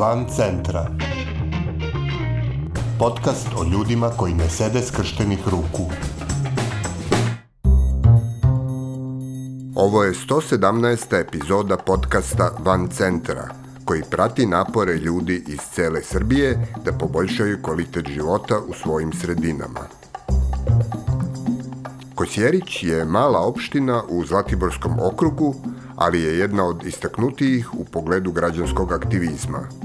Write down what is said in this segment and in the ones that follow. van centra. Podcast o ljudima koji ne sede skrštenih ruku. Ovo je 117. epizoda podcasta Van centra, koji prati napore ljudi iz cele Srbije da poboljšaju kvalitet života u svojim sredinama. Kosjerić je mala opština u Zlatiborskom okrugu, ali je jedna od istaknutijih u pogledu građanskog aktivizma –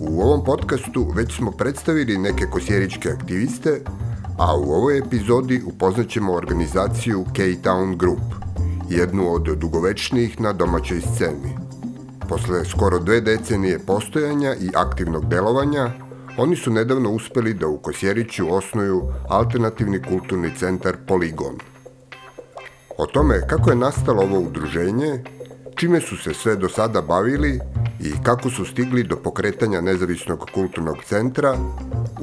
U ovom podcastu već smo predstavili neke kosjeričke aktiviste, a u ovoj epizodi upoznat ćemo organizaciju K-Town Group, jednu od dugovečnijih na domaćoj sceni. Posle skoro dve decenije postojanja i aktivnog delovanja, oni su nedavno uspeli da u Kosjeriću osnuju alternativni kulturni centar Poligon. O tome kako je nastalo ovo udruženje, čime su se sve do sada bavili i kako su stigli do pokretanja Nezavisnog kulturnog centra,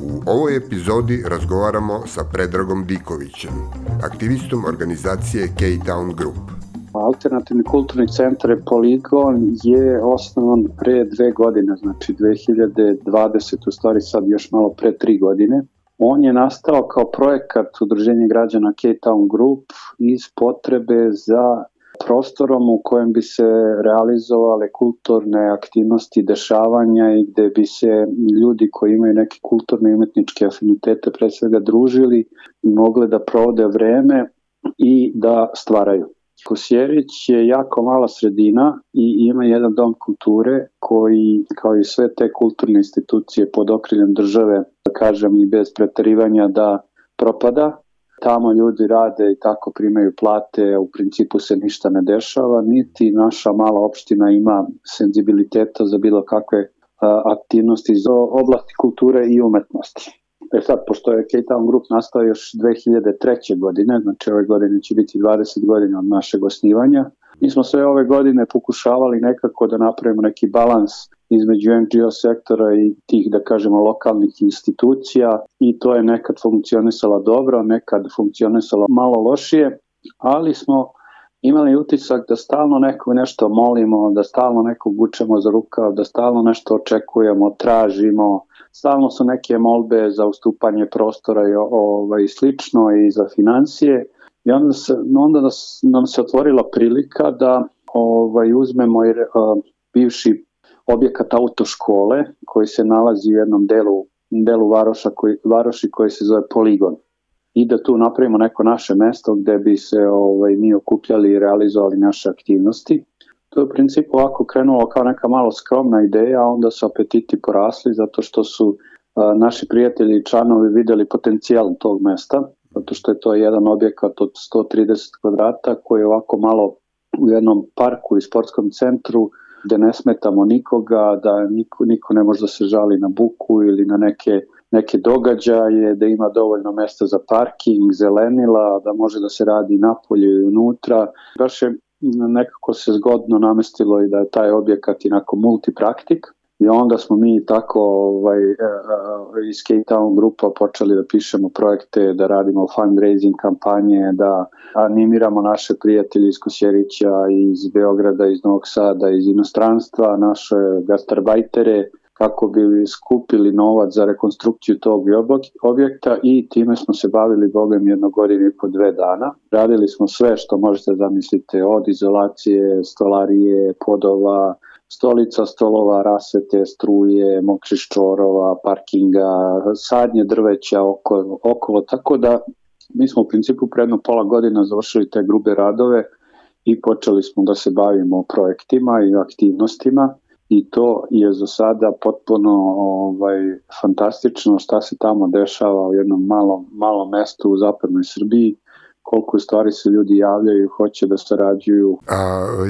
u ovoj epizodi razgovaramo sa Predragom Dikovićem, aktivistom organizacije K-Town Group. Alternativni kulturni centar Poligon je osnovan pre dve godine, znači 2020, u stvari sad još malo pre tri godine. On je nastao kao projekat Udruženja građana K-Town Group iz potrebe za prostorom u kojem bi se realizovale kulturne aktivnosti, dešavanja i gde bi se ljudi koji imaju neke kulturne i umetničke afinitete pre svega družili i mogle da provode vreme i da stvaraju. Kosjerić je jako mala sredina i ima jedan dom kulture koji, kao i sve te kulturne institucije pod okriljem države, da kažem i bez pretarivanja da propada, tamo ljudi rade i tako primaju plate, u principu se ništa ne dešava, niti naša mala opština ima senzibiliteta za bilo kakve aktivnosti iz oblasti kulture i umetnosti. E sad, pošto je K-Town Group nastao još 2003. godine, znači ove godine će biti 20 godina od našeg osnivanja, mi smo sve ove godine pokušavali nekako da napravimo neki balans između NGO sektora i tih, da kažemo, lokalnih institucija i to je nekad funkcionisalo dobro, nekad funkcionisalo malo lošije, ali smo imali utisak da stalno nekog nešto molimo, da stalno nekog vučemo za rukav, da stalno nešto očekujemo, tražimo, stalno su neke molbe za ustupanje prostora i ovaj, slično i za financije i onda, se, onda nas, nam se otvorila prilika da ovaj, uzmemo i, uh, bivši objekat autoškole koji se nalazi u jednom delu, delu varoša koji, varoši koji se zove Poligon i da tu napravimo neko naše mesto gde bi se ovaj, mi okupljali i realizovali naše aktivnosti. To je u principu ovako krenulo kao neka malo skromna ideja, a onda su apetiti porasli zato što su a, naši prijatelji i članovi videli potencijal tog mesta, zato što je to jedan objekat od 130 kvadrata koji je ovako malo u jednom parku i sportskom centru gde ne smetamo nikoga, da niko, niko ne može da se žali na buku ili na neke neke događaje, da ima dovoljno mesta za parking, zelenila, da može da se radi napolje i unutra. Baš je nekako se zgodno namestilo i da je taj objekat inako multipraktik I onda smo mi tako ovaj, e, e, iz Cape Town grupa počeli da pišemo projekte, da radimo fundraising kampanje, da animiramo naše prijatelje iz Kosjerića, iz Beograda, iz Novog Sada, iz inostranstva, naše gastarbajtere, kako bi skupili novac za rekonstrukciju tog objekta i time smo se bavili Bogem jedno godinu i po dve dana. Radili smo sve što možete zamislite od izolacije, stolarije, podova, stolica, stolova, rasete, struje, mokših čvorova, parkinga, sadnje drveća oko, okolo, tako da mi smo u principu predno pola godina završili te grube radove i počeli smo da se bavimo projektima i aktivnostima i to je za sada potpuno ovaj fantastično šta se tamo dešava u jednom malom malom mestu u zapadnoj Srbiji koliko stvari se ljudi javljaju i hoće da sarađuju. A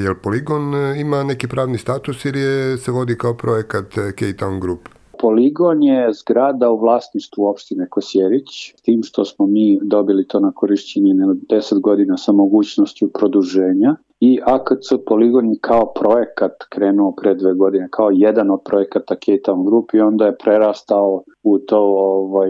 je li Poligon e, ima neki pravni status ili je, se vodi kao projekat e, K-Town Group? Poligon je zgrada u vlasništvu opštine Kosjerić, tim što smo mi dobili to na korišćenje na 10 godina sa mogućnošću produženja i AKC Poligon je kao projekat krenuo pre dve godine, kao jedan od projekata K-Town Group i onda je prerastao u to ovaj,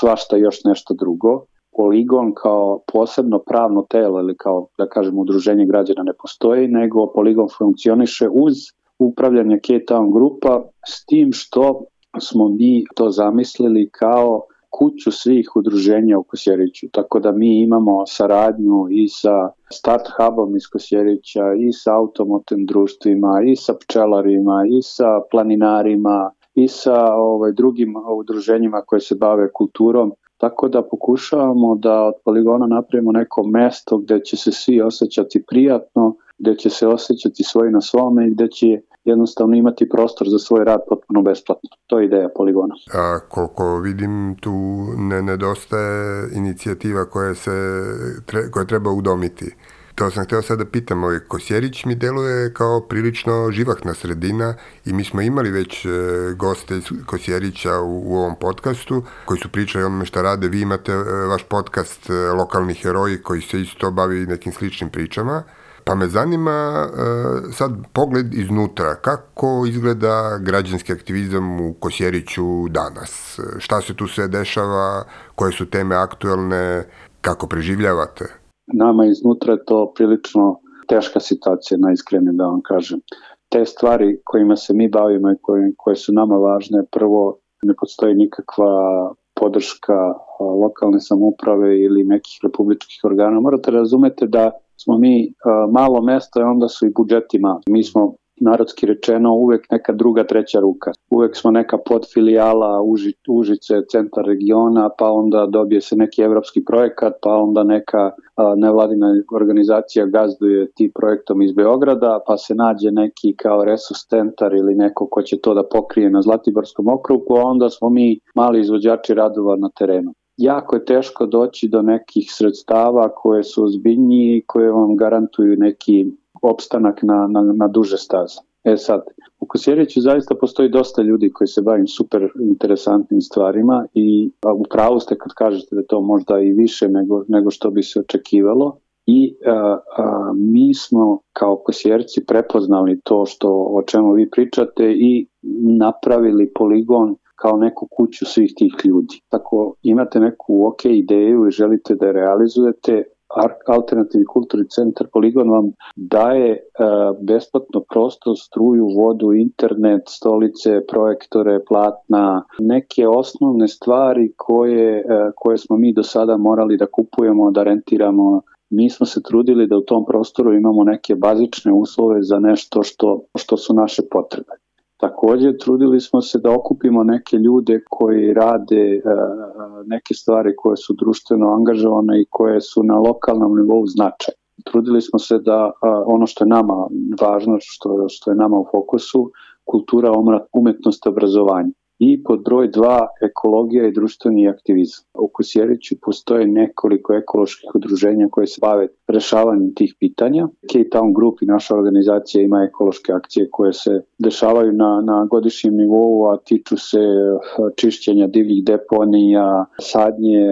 svašta još nešto drugo poligon kao posebno pravno telo ili kao, da kažemo udruženje građana ne postoji, nego poligon funkcioniše uz upravljanje K-Town grupa s tim što smo mi to zamislili kao kuću svih udruženja u Kosjeriću, tako da mi imamo saradnju i sa Start Hubom iz Kosjerića, i sa automotem društvima, i sa pčelarima, i sa planinarima, i sa ovaj, drugim udruženjima koje se bave kulturom, Tako da pokušavamo da od poligona napravimo neko mesto gde će se svi osjećati prijatno, gde će se osjećati svoji na svome i gde će jednostavno imati prostor za svoj rad potpuno besplatno. To je ideja poligona. A koliko vidim tu ne nedostaje inicijativa koja, se, tre, koja treba udomiti. To sam hteo sad da pitam, ovaj Kosjerić mi deluje kao prilično živahna sredina i mi smo imali već e, goste iz Kosjerića u, u ovom podcastu koji su pričali onome šta rade. Vi imate e, vaš podcast e, Lokalni heroji koji se isto bavi nekim sličnim pričama. Pa me zanima sad pogled iznutra, kako izgleda građanski aktivizam u Kosjeriću danas? Šta se tu sve dešava, koje su teme aktuelne, kako preživljavate? Nama iznutra je to prilično teška situacija, najiskrenije da vam kažem. Te stvari kojima se mi bavimo i koje, koje su nama važne, prvo ne postoji nikakva podrška lokalne samuprave ili nekih republičkih organa. Morate da razumete da smo mi malo mesto i onda su i budžetima. Mi smo narodski rečeno uvek neka druga treća ruka. Uvek smo neka podfilijala Uži, Užice, centar regiona, pa onda dobije se neki evropski projekat, pa onda neka nevladina organizacija gazduje ti projektom iz Beograda, pa se nađe neki kao resurs centar ili neko ko će to da pokrije na Zlatiborskom okrugu, a onda smo mi mali izvođači radova na terenu jako je teško doći do nekih sredstava koje su ozbiljniji i koje vam garantuju neki opstanak na, na, na duže staze. E sad, u Kosjeriću zaista postoji dosta ljudi koji se bavim super interesantnim stvarima i u pravu ste kad kažete da to možda i više nego, nego što bi se očekivalo i a, a, mi smo kao kosjerci prepoznali to što o čemu vi pričate i napravili poligon kao neku kuću svih tih ljudi. Ako imate neku ok ideju i želite da je realizujete, Alternativni kulturni centar Poligon vam daje e, besplatno prostor, struju, vodu, internet, stolice, projektore, platna, neke osnovne stvari koje, e, koje smo mi do sada morali da kupujemo, da rentiramo, mi smo se trudili da u tom prostoru imamo neke bazične uslove za nešto što, što su naše potrebe. Takođe, trudili smo se da okupimo neke ljude koji rade eh, neke stvari koje su društveno angažovane i koje su na lokalnom nivou značajne. Trudili smo se da eh, ono što je nama važno, što, što je nama u fokusu, kultura, umetnost, obrazovanje i pod broj 2 ekologija i društveni aktivizam. U Kosjeriću postoje nekoliko ekoloških udruženja koje se bave rešavanjem tih pitanja. Cape Town Group i naša organizacija ima ekološke akcije koje se dešavaju na, na godišnjem nivou, a tiču se čišćenja divljih deponija, sadnje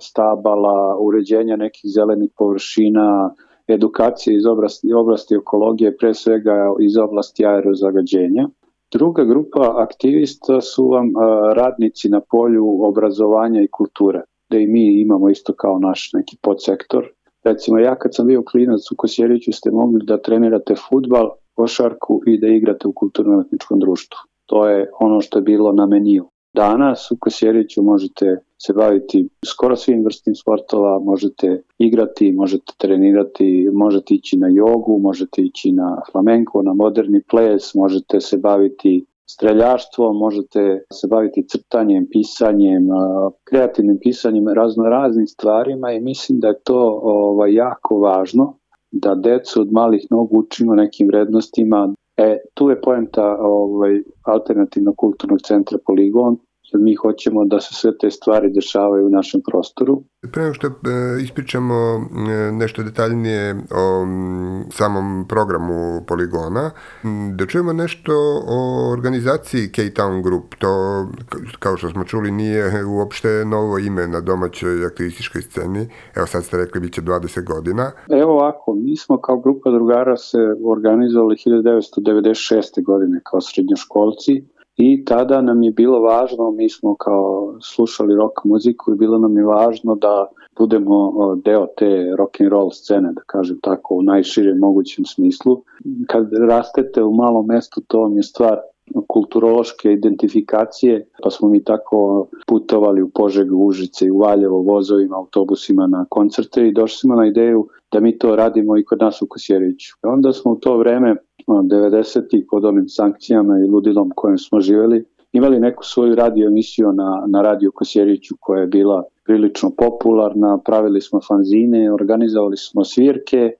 stabala, uređenja nekih zelenih površina, edukacije iz oblasti, oblasti ekologije, pre svega iz oblasti aerozagađenja. Druga grupa aktivista su vam radnici na polju obrazovanja i kulture, da i mi imamo isto kao naš neki podsektor. Recimo, ja kad sam bio klinac u Kosjeriću ste mogli da trenirate futbal, košarku i da igrate u kulturno-umetničkom društvu. To je ono što je bilo na meniju. Danas u Kosjeriću možete se baviti skoro svim vrstim sportova, možete igrati, možete trenirati, možete ići na jogu, možete ići na flamenko, na moderni ples, možete se baviti streljaštvom, možete se baviti crtanjem, pisanjem, kreativnim pisanjem, razno raznim stvarima i mislim da je to ovaj, jako važno da decu od malih nogu učimo nekim vrednostima E, tu je poenta ovaj, alternativno kulturnog centra Poligon, mi hoćemo da se sve te stvari dešavaju u našem prostoru. Pre što e, ispričamo e, nešto detaljnije o samom programu Poligona, m, da čujemo nešto o organizaciji K-Town Group. To, kao što smo čuli, nije uopšte novo ime na domaćoj aktivističkoj sceni. Evo sad ste rekli, bit će 20 godina. Evo ovako, mi smo kao grupa drugara se organizovali 1996. godine kao srednjoškolci i tada nam je bilo važno, mi smo kao slušali rock muziku i bilo nam je važno da budemo deo te rock and roll scene, da kažem tako, u najširem mogućem smislu. Kad rastete u malom mestu, to vam je stvar kulturološke identifikacije, pa smo mi tako putovali u Požegu, Užice i u Valjevo vozovima, autobusima na koncerte i došli smo na ideju da mi to radimo i kod nas u Kosjeriću. Onda smo u to vreme smo 90-ih pod onim sankcijama i ludilom kojem smo živeli, imali neku svoju radio emisiju na, na radio Kosjeriću koja je bila prilično popularna, pravili smo fanzine, organizovali smo svirke,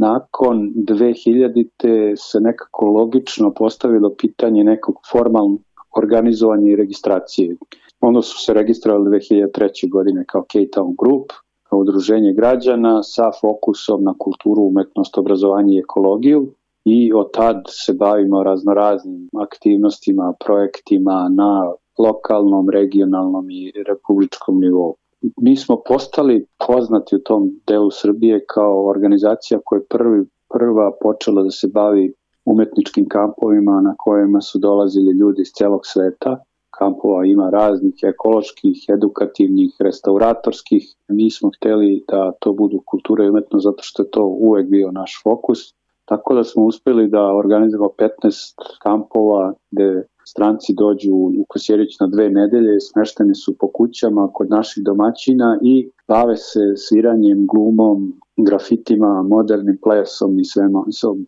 nakon 2000. te se nekako logično postavilo pitanje nekog formalnog organizovanja i registracije. Onda su se registrovali 2003. godine kao K-Town Group, kao udruženje građana sa fokusom na kulturu, umetnost, obrazovanje i ekologiju i od tad se bavimo raznoraznim aktivnostima, projektima na lokalnom, regionalnom i republičkom nivou. Mi smo postali poznati u tom delu Srbije kao organizacija koja je prvi, prva počela da se bavi umetničkim kampovima na kojima su dolazili ljudi iz celog sveta. Kampova ima raznih ekoloških, edukativnih, restauratorskih. Mi smo hteli da to budu kultura i umetnost zato što je to uvek bio naš fokus Tako da smo uspeli da organizujemo 15 kampova gde stranci dođu u Kosjerić na dve nedelje, smešteni su po kućama kod naših domaćina i bave se sviranjem, glumom, grafitima, modernim plesom i svema,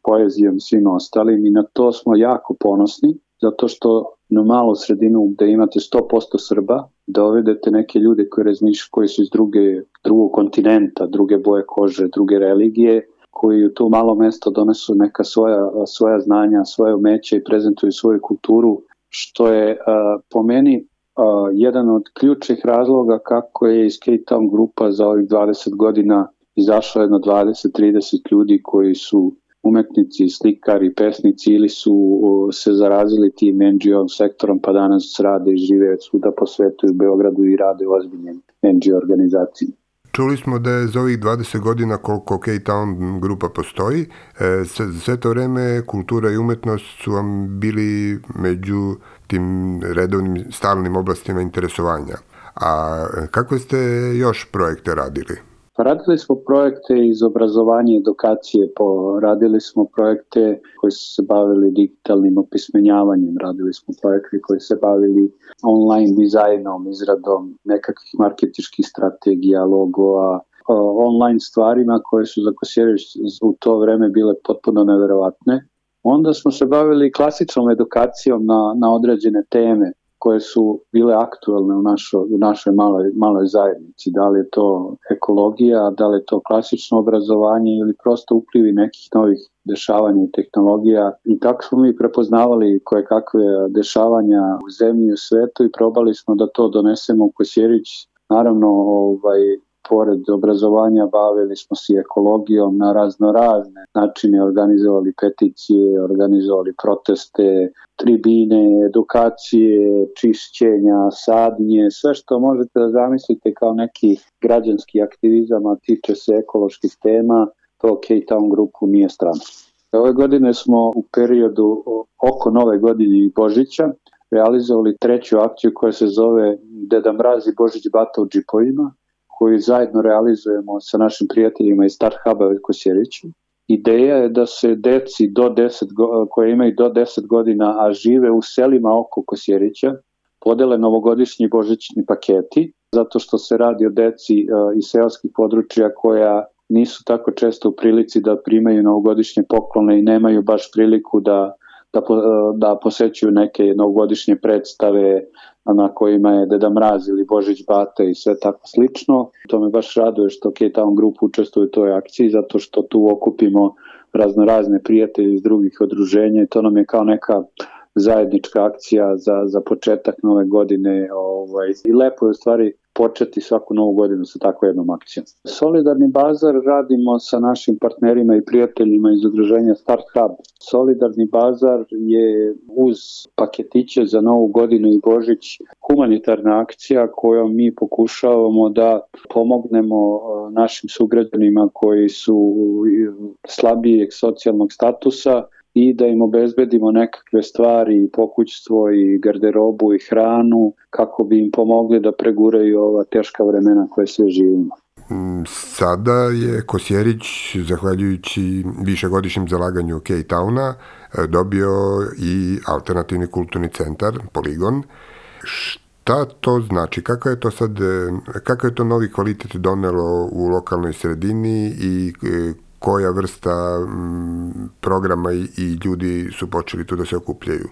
poezijom, svim ostalim i na to smo jako ponosni zato što na malu sredinu gde imate 100% Srba, dovedete da neke ljude koji razmišljaju, koji su iz druge, drugog kontinenta, druge boje kože, druge religije, koji u to malo mesto donesu neka svoja, svoja znanja, svoje umeće i prezentuju svoju kulturu, što je po meni jedan od ključnih razloga kako je iz Cape Town grupa za ovih 20 godina izašlo jedno 20-30 ljudi koji su umetnici, slikari, pesnici ili su se zarazili tim NGO sektorom pa danas rade i žive svuda po svetu i u Beogradu i rade u ozbiljnim NGO organizacijama. Čuli smo da je za ovih 20 godina koliko K-Town grupa postoji, e, sve to vreme kultura i umetnost su vam bili među tim redovnim stalnim oblastima interesovanja. A e, kako ste još projekte radili? Radili smo projekte iz obrazovanja i edukacije, po, radili smo projekte koji su se bavili digitalnim opismenjavanjem, radili smo projekte koji se bavili online dizajnom, izradom nekakvih marketičkih strategija, logoa, online stvarima koje su za Kosjerić u to vreme bile potpuno neverovatne. Onda smo se bavili klasičnom edukacijom na, na određene teme, koje su bile aktuelne u, našo, u našoj maloj, maloj zajednici. Da li je to ekologija, da li je to klasično obrazovanje ili prosto uplivi nekih novih dešavanja i tehnologija. I tako smo mi prepoznavali koje kakve dešavanja u zemlji i u svetu i probali smo da to donesemo u Kosjerić. Naravno, ovaj, pored obrazovanja bavili smo se ekologijom na razno razne načine, organizovali peticije, organizovali proteste, tribine, edukacije, čišćenja, sadnje, sve što možete da zamislite kao neki građanski aktivizam, a tiče se ekoloških tema, to K-Town grupu nije strano. Ove godine smo u periodu oko nove godine i Božića realizovali treću akciju koja se zove Deda Mraz i Božić bata u džipovima koju zajedno realizujemo sa našim prijateljima iz Start Huba Veljko Sjeriću. Ideja je da se deci do 10 koje imaju do 10 godina, a žive u selima oko Kosjerića, podele novogodišnji božićni paketi, zato što se radi o deci e, iz seoskih područja koja nisu tako često u prilici da primaju novogodišnje poklone i nemaju baš priliku da da, po, e, da posećuju neke novogodišnje predstave na kojima je Deda Mraz ili Božić Bata i sve tako slično. To me baš raduje što K-Town Group učestvuje u toj akciji zato što tu okupimo razno razne prijatelje iz drugih odruženja i to nam je kao neka zajednička akcija za, za početak nove godine ovaj, i lepo je u stvari početi svaku novu godinu sa tako jednom akcijom. Solidarni bazar radimo sa našim partnerima i prijateljima iz udruženja Start Hub. Solidarni bazar je uz paketiće za novu godinu i Božić humanitarna akcija koju mi pokušavamo da pomognemo e, našim sugrađanima koji su e, slabijeg socijalnog statusa i da im obezbedimo nekakve stvari i pokućstvo i garderobu i hranu kako bi im pomogli da preguraju ova teška vremena koje sve živimo. Mm, sada je Kosjerić, zahvaljujući višegodišnjem zalaganju Cape Towna, e, dobio i alternativni kulturni centar, Poligon. Šta to znači? Kako je to sad, e, kako je to novi kvalitet donelo u lokalnoj sredini i e, koja vrsta m, mm, programa i, i ljudi su počeli tu da se okupljaju?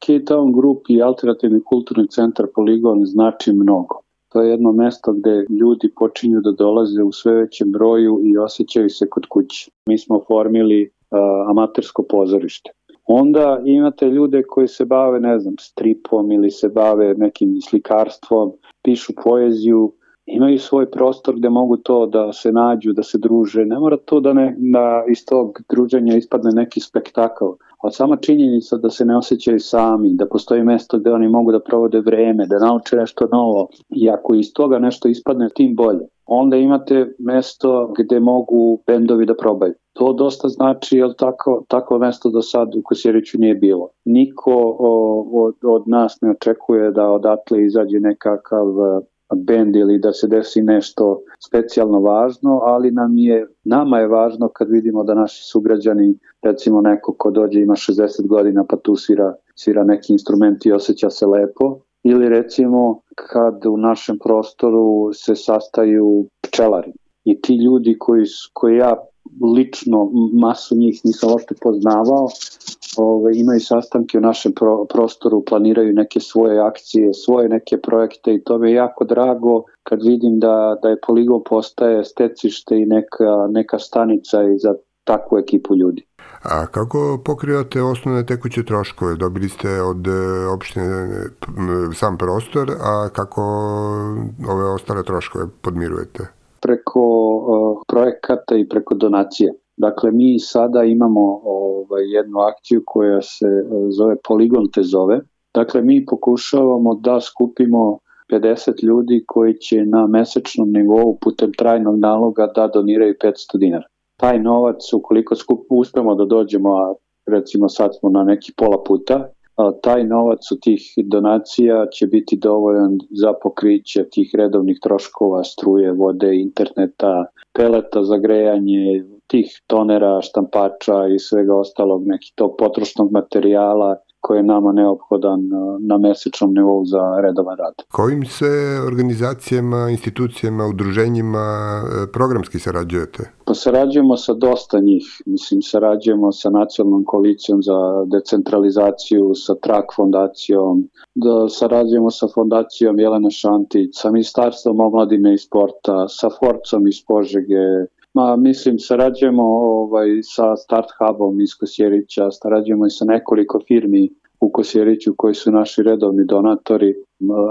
Cape Town Group i Alternativni kulturni centar Poligon znači mnogo. To je jedno mesto gde ljudi počinju da dolaze u sve većem broju i osjećaju se kod kuće. Mi smo formili uh, amatersko pozorište. Onda imate ljude koji se bave, ne znam, stripom ili se bave nekim slikarstvom, pišu poeziju, imaju svoj prostor gde mogu to da se nađu, da se druže. Ne mora to da, ne, da iz tog druženja ispadne neki spektakl. Od sama činjenica da se ne osjećaju sami, da postoji mesto gde oni mogu da provode vreme, da nauče nešto novo i ako iz toga nešto ispadne, tim bolje. Onda imate mesto gde mogu bendovi da probaju. To dosta znači, jer tako, tako mesto do sad u Kosjeriću nije bilo. Niko o, od, od nas ne očekuje da odatle izađe nekakav bend ili da se desi nešto specijalno važno, ali nam je, nama je važno kad vidimo da naši sugrađani, recimo neko ko dođe ima 60 godina pa tu svira, svira neki instrument i osjeća se lepo, ili recimo kad u našem prostoru se sastaju pčelari i ti ljudi koji, koji ja lično masu njih nisam ošte poznavao, ove, imaju sastanke u našem pro, prostoru, planiraju neke svoje akcije, svoje neke projekte i to mi je jako drago kad vidim da, da je poligon postaje stecište i neka, neka stanica i za takvu ekipu ljudi. A kako pokrivate osnovne tekuće troškove? Dobili ste od e, opštine sam prostor, a kako ove ostale troškove podmirujete? Preko uh, projekata i preko donacije. Dakle, mi sada imamo ovaj, jednu akciju koja se eh, zove Poligon te zove. Dakle, mi pokušavamo da skupimo 50 ljudi koji će na mesečnom nivou putem trajnog naloga da doniraju 500 dinara. Taj novac, ukoliko skup, uspemo da dođemo, a recimo sad smo na neki pola puta, a taj novac od tih donacija će biti dovoljan za pokriće tih redovnih troškova struje, vode, interneta, peleta za grejanje, tih tonera, štampača i svega ostalog, neki tog potrošnog materijala koji je nama neophodan e, na mesečnom nivou za redovan rad. Kojim se organizacijama, institucijama, udruženjima e, programski sarađujete? Pa sarađujemo sa dosta njih. Mislim, sarađujemo sa Nacionalnom koalicijom za decentralizaciju, sa TRAK fondacijom, da sarađujemo sa fondacijom Jelena Šantić, sa Ministarstvom omladine i sporta, sa Forcom iz Požege, Ma, mislim, sarađujemo ovaj, sa Start Hubom iz Kosjerića, sarađujemo i sa nekoliko firmi u Kosjeriću koji su naši redovni donatori.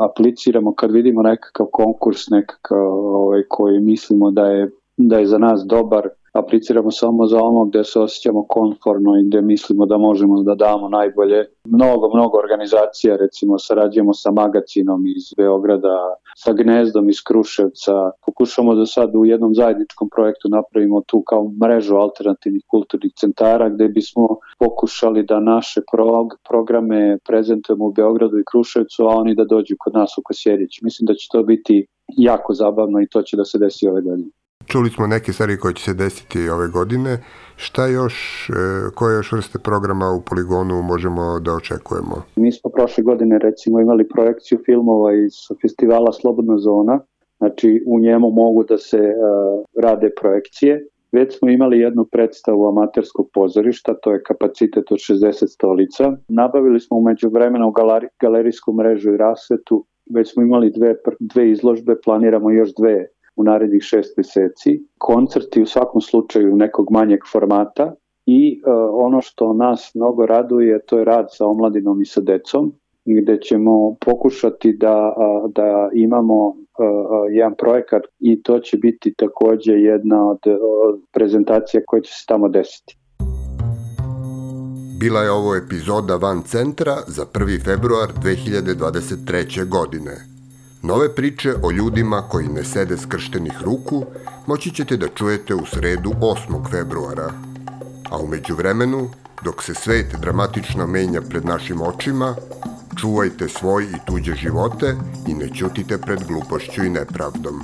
Apliciramo kad vidimo nekakav konkurs, nekakav ovaj, koji mislimo da je, da je za nas dobar, apliciramo samo za ono gde se osjećamo konforno i gde mislimo da možemo da damo najbolje. Mnogo, mnogo organizacija, recimo sarađujemo sa magacinom iz Beograda, sa Gnezdom iz Kruševca. Pokušamo da sad u jednom zajedničkom projektu napravimo tu kao mrežu alternativnih kulturnih centara gde bismo pokušali da naše prog programe prezentujemo u Beogradu i Kruševcu, a oni da dođu kod nas u Kosjerić. Mislim da će to biti jako zabavno i to će da se desi ove godine. Čuli smo neke stvari koje će se desiti ove godine. Šta još, e, koje još vrste programa u Poligonu možemo da očekujemo? Mi smo prošle godine recimo imali projekciju filmova iz festivala Slobodna zona, znači u njemu mogu da se uh, rade projekcije. Već smo imali jednu predstavu amaterskog pozorišta, to je kapacitet od 60 stolica. Nabavili smo umeđu vremena u galeri, galerijsku mrežu i rasvetu, već smo imali dve, dve izložbe, planiramo još dve u narednih šest meseci. Koncerti u svakom slučaju nekog manjeg formata i e, ono što nas mnogo raduje to je rad sa omladinom i sa decom gde ćemo pokušati da, da imamo e, e, jedan projekat i to će biti takođe jedna od e, prezentacija koja će se tamo desiti. Bila je ovo epizoda Van centra za 1. februar 2023. godine. Nove priče o ljudima koji ne sede skrštenih ruku moći ćete da čujete u sredu 8. februara. A umeđu vremenu, dok se svet dramatično menja pred našim očima, čuvajte svoj i tuđe živote i ne ćutite pred glupošću i nepravdom.